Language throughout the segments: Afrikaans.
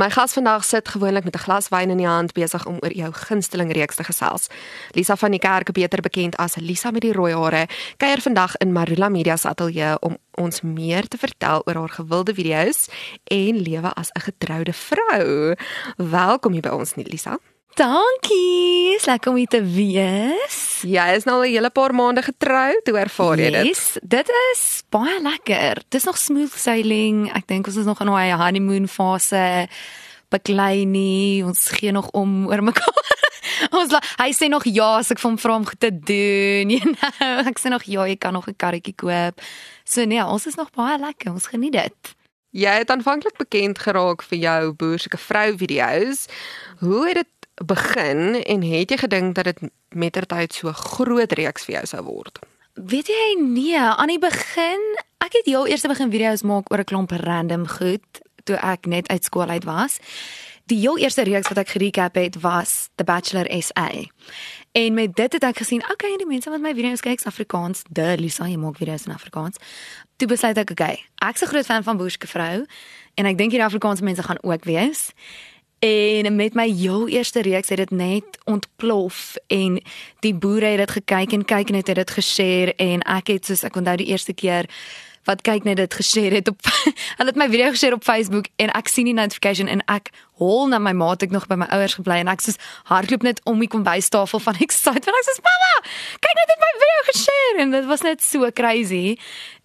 My gas vandag sit gewoonlik met 'n glas wyn in die hand besig om oor jou gunsteling reeks te gesels. Lisa van die Kerk, beter bekend as Lisa met die rooi hare, kuier vandag in Marula Media se ateljee om ons meer te vertel oor haar gewilde video's en lewe as 'n getroude vrou. Welkom hier by ons, Lisa. Dankie. Is lekker om hier te wees. Jy is nou al 'n hele paar maande getroud. Hoe ervaar jy dit? Yes, dit is baie lekker. Dis nog smooth sailing. Ek dink ons is nog in 'n honeymoon fase. Beklei nie. Ons gee nog om oor mekaar. Ons hy sê nog ja as ek van vra om goed te doen. You know, ek sê nog ja, jy kan nog 'n karretjie koop. So nee, ons is nog baie lekker. Ons geniet dit. Jy het aanvanklik bekend geraak vir jou boerseke vrou video's. Hoe het dit begin en het jy gedink dat dit mettertyd so groot reeks vir jou sou word? Weet jy nee, aan die begin, ek het heel eers begin video's maak oor 'n klomp random goed toe ek net uit skool uit was. Die heel eerste reeks wat ek gerecap het was The Bachelor SA. En met dit het ek gesien, okay, die mense wat my video's kyk, is Afrikaans. De Lisa, jy maak video's in Afrikaans. Toe besluit ek, okay, ek's 'n groot fan van Boerske vrou en ek dink hierdie Afrikaanse mense gaan ook wees. En met my heel eerste reeks het dit net ontplof en die boere het dit gekyk en kyk net het dit geshare en ek het soos ek onthou die eerste keer wat kyk net dit geshare het op hulle het my video geshare op Facebook en ek sien die notification en ek hol na my maat ek nog by my ouers gebly en ek soos hardloop net om die kombuistafel van excited want ek soos mamma kyk net het my video geshare. En dit was net so crazy.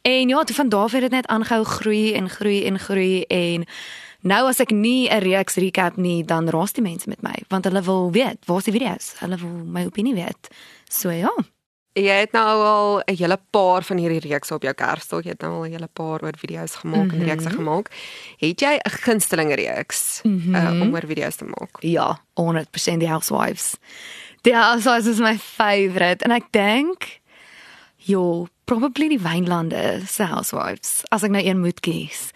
En ja toe van daar af het dit net aangehou groei en groei en groei en Nou as ek nie 'n reeks recap nie, dan raas die mense met my want hulle wil weet, waar is die video's? Hulle wil my opinie weet. So ja. Jy het nou al 'n hele paar van hierdie reekse op jou kerststok. Jy het nou al 'n hele paar oor video's gemaak mm -hmm. en reekse gemaak. Het jy 'n gunsteling reeks mm -hmm. uh, om oor video's te maak? Ja, 100% die Housewives. Die Housewives is my favorite en ek dink Jo, probably die Wynlande se Housewives as ek nou een moet kies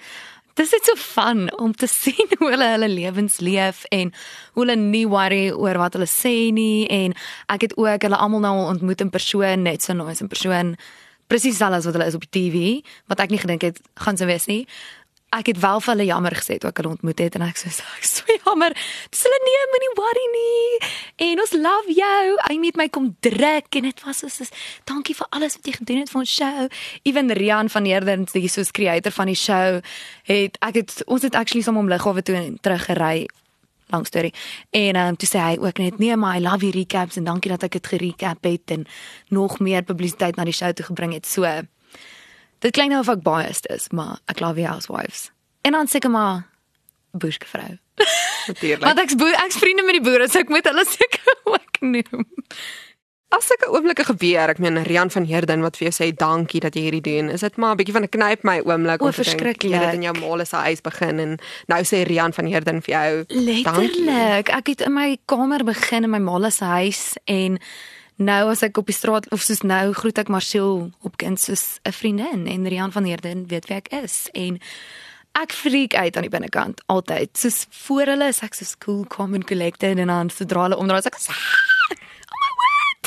dis net so fun om te sien hoe hulle hulle lewens leef en hoe hulle nie worry oor wat hulle sê nie en ek het ook hulle almal nou ontmoet in persoon net so nice in persoon presies alles wat hulle is op die TV wat ek nie gedink het gaan so wees nie ek het wel vir hulle jammer gesê toe ek hulle ontmoet het en ek sê ek so jammer. Dis hulle nee, moenie worry nie. En ons love jou. Hy het my kom druk en dit was so dankie vir alles wat jy gedoen het vir ons show. Ewen Rian van Heerden, die soos creator van die show, het ek het ons het actually saam om Lughawe toe terug gery lang storie. En ehm um, toe sê hy ook net nee, maar I love your recaps en dankie dat ek dit gerecap het en nog meer publisiteit na die show toe gebring het. So Dit klink nou of ek biased is, maar ek love housewives. En dan seker maar boerske vrou. Natuurlik. Want ek's ek's vriende met die boere, so ek moet hulle seker ook noem. As ek 'n oomblik gebeur, ek meen Rian van Heerden wat vir jou sê dankie dat jy hierdie doen. Is dit maar 'n bietjie van 'n knyp my oomblik om te dink jy het in jou maale se huis begin en nou sê Rian van Heerden vir jou Letterlik. dankie. Letterlik. Ek het in my kamer begin in my maale se huis en nou as ek op die straat of soos nou groet ek Marcel op kind soos 'n vriendin en Rian van Heerden weet wie ek is. En ek freak uit aan die binnekant altyd. Soos voor hulle is ek so cool calm and collected en dan sodra hulle omdraai ek sê oh my word.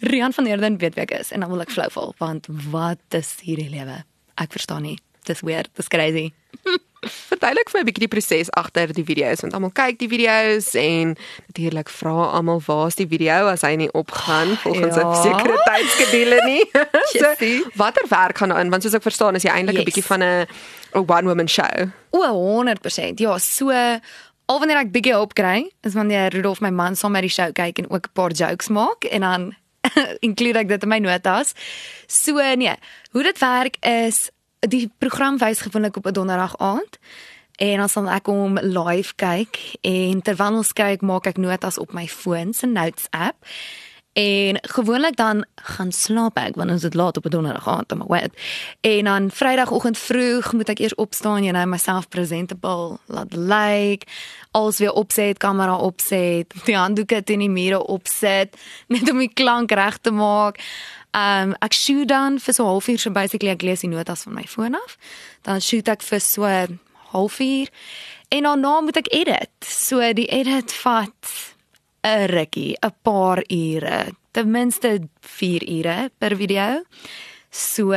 Rian van Heerden weet wie ek is en dan wil ek flou val want wat is hierdie lewe? Ek verstaan nie dis weird dis crazy Verduidelik vir my 'n bietjie die proses agter die video's want almal kyk die video's en natuurlik vra almal waar's die video as hy nie opgaan volgens 'n ja. sekere tydskedule nie. so, watter werk gaan daarin want soos ek verstaan is jy eintlik 'n yes. bietjie van 'n 'n one woman show. O, 100%. Ja, so al wanneer ek bietjie hulp kry, is wanneer Rudolf my man saam met die show kyk en ook 'n paar jokes maak en dan inkludeer ek dit in my notas. So nee, hoe dit werk is die program wys gewoonlik op 'n donderdag aand en dan sal ek hom live kyk en terwyl ons kyk maak ek notas op my foon se notes app en gewoonlik dan gaan slaap ek wanneer dit laat op 'n donderdag aand om wet en dan vrydagoggend vroeg moet ek eers opstaan en nou myself presentable laat lyk als weer opset kamera opset die handdoeke teen die mure opset net om die klank reg te maak Ehm um, ek shoot dan vir so 'n halfuur so basically ek lees die notas van my foon af. Dan shoot ek vir so halfuur en daarna moet ek edit. So die edit vat 'n rukkie, 'n paar ure, ten minste 4 ure per video. So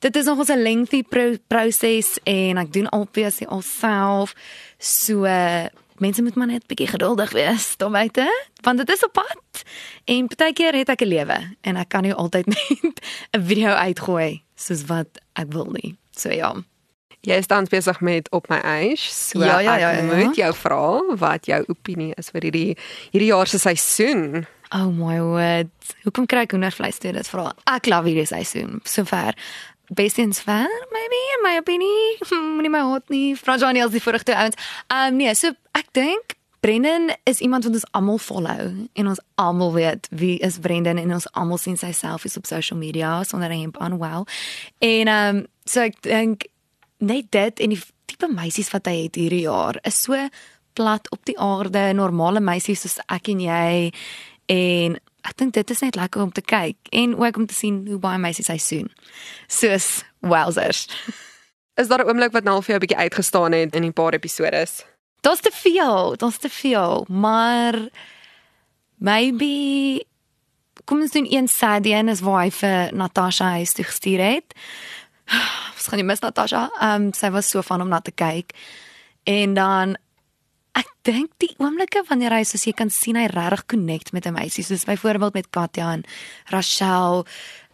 dit is nog 'n lengthy pro proses en ek doen albei alself. So mense moet maar net bietjie geduldig wees, weet jy, want dit is op pad. En partykeer het ek 'n lewe en ek kan nie altyd net 'n video uitgooi soos wat ek wil nie. So ja. Jy is dan besig met op my age. So Ja, ja, ja, ek ja. moet jou vra wat jou opinie is vir hierdie hierdie jaar se seisoen. Oh my word. Hoekom kry ek hoendervleis toe dit vra? Ek love hierdie seisoen. Sover. Best in fair, maybe in my opinie. Moenie my haat nie. Johnny as die vorige twee ouens. Um nee, so ek dink Brendan is iemand wat ons almal follow en ons almal weet wie is Brendan en ons almal sien sy selfies op social media sonder 'n hemp aan, wow. En um so ek dink net dit en die tipe meisies wat hy het hierdie jaar is so plat op die aarde, normale meisies soos ek en jy en ek dink dit is net lekker om te kyk en ook om te sien hoe baie meisies hy soen. Soos wowzers. Is daar 'n oomblik wat nou al vir jou 'n bietjie uitgestaan het in die paar episodes? Dit's te veel, dit's te veel, maar maybe kom ons doen een sad een is waar hy vir Natasha huis toe gestuur het. Ons gaan nie mis Natasha. Ehm um, sy was so van om na te kyk. En dan dink die oomblikke wanneer hy soos jy kan sien hy regtig connect met 'n meisie soos byvoorbeeld met Katja en Rachel.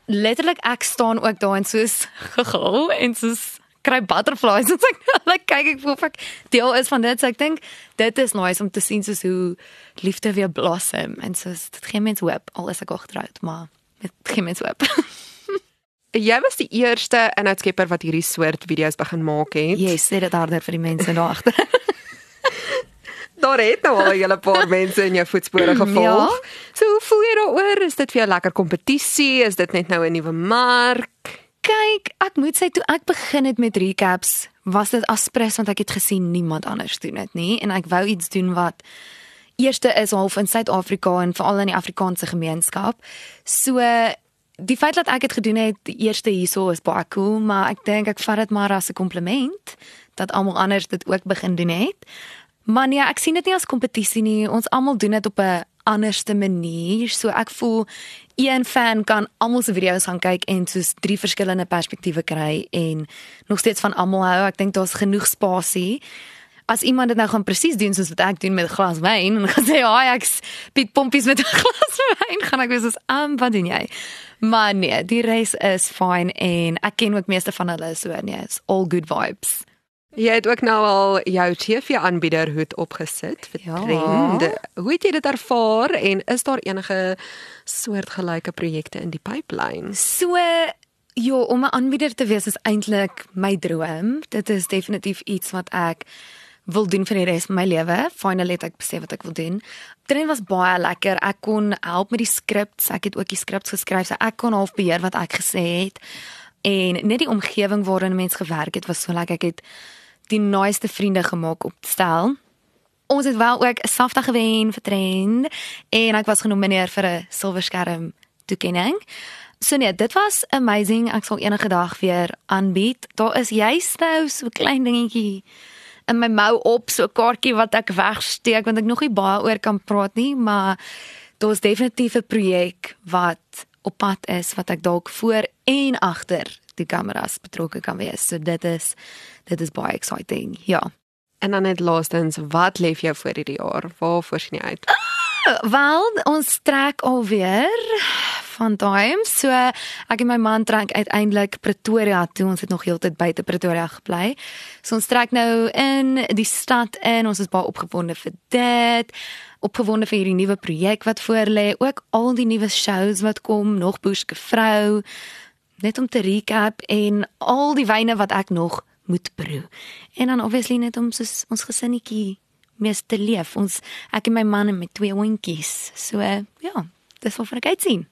Letterlik ek staan ook daar en soos gegil en soos kry butterflies en ek like, kyk ek voel ek deel is van dit. So ek dink dit is nice om te sien soos hoe liefde weer blossom en soos dit gee mens hoop al is ek getroud, maar dit gee mens hoop. Jy was die eerste inhoudskepper wat hierdie soort video's begin maak het. Yes, sê dit harder vir die mense daar agter. Daar het nou al 'n hele paar mense in jou voetspore gevolg. Ja. So hoe voel jy daaroor? Is dit vir jou lekker kompetisie? Is dit net nou 'n nuwe mark? Kyk, ek moet sê toe ek begin het met recaps, was dit aspres want ek het gesien niemand anders doen dit nie en ek wou iets doen wat eerste is half in Suid-Afrika en veral in die Afrikaanse gemeenskap. So die feit dat ek dit gedoen het die eerste hierso is baie cool, maar ek dink ek vat dit maar as 'n kompliment dat almal anders dit ook begin doen het. Maar nee, ek sien dit nie as kompetisie nie. Ons almal doen dit op 'n anderste manier. So ek voel een fan kan almal se video's gaan kyk en soos drie verskillende perspektiewe kry en nog steeds van almal hou. Ek dink daar's genoeg spasie. As iemand dit nou gaan presies doen soos wat ek doen met 'n glas wyn en gaan sê, "Haai, ek Piet pompies met 'n glas wyn," gaan ek wees soos, "Um, wat doen jy?" Maar nee, die res is fine en ek ken ook meeste van hulle so nee, it's all good vibes. Jy het ook nou al jou TV-aanbieder hoed opgesit vir Ja. Trend. Hoe het jy dit ervaar en is daar enige soortgelyke projekte in die pipeline? So ja, om 'n aanbieder te wees is eintlik my droom. Dit is definitief iets wat ek wil doen vir die res van my lewe. Finally het ek besef wat ek wil doen. Dit was baie lekker. Ek kon help met die skrips. Ek het ook die skrips geskryf. So ek kon half beheer wat ek gesê het. En net die omgewing waarin mense gewerk het was so lekker. Ek het die naaste vriende gemaak op stel. Ons het wel ook 'n safta gewen vir trend en ek was genomineer vir 'n silverskerm toekenning. So nee, dit was amazing. Ek sal enige dag weer aanbied. Daar is juist nou so 'n klein dingetjie in my mou op, so 'n kaartjie wat ek wegsteek want ek nog nie baie oor kan praat nie, maar daar's definitief 'n projek wat op pad is wat ek dalk voor en agter die kameras betrokke kan wees. So dit is dit is baie exciting. Ja. En dan net laastens, wat lê vir jou voor hierdie jaar? Waar voorsien jy uit? Wel, ons trek alweer van time. So ek en my man trek uiteindelik Pretoria toe. Ons het nog heeltyd buite Pretoria gebly. So ons trek nou in die stad in. Ons is baie opgewonde vir dit. Opgewonde vir hierdie nuwe projek wat voorlê, ook al die nuwe shows wat kom, nog Boeske vrou. Net om te recap en al die wyne wat ek nog moet proe. En dan obviously net om soos ons gesinnetjie mees te leef. Ons ek en my man en my twee hondjies. So ja, dis wat ek uitsien.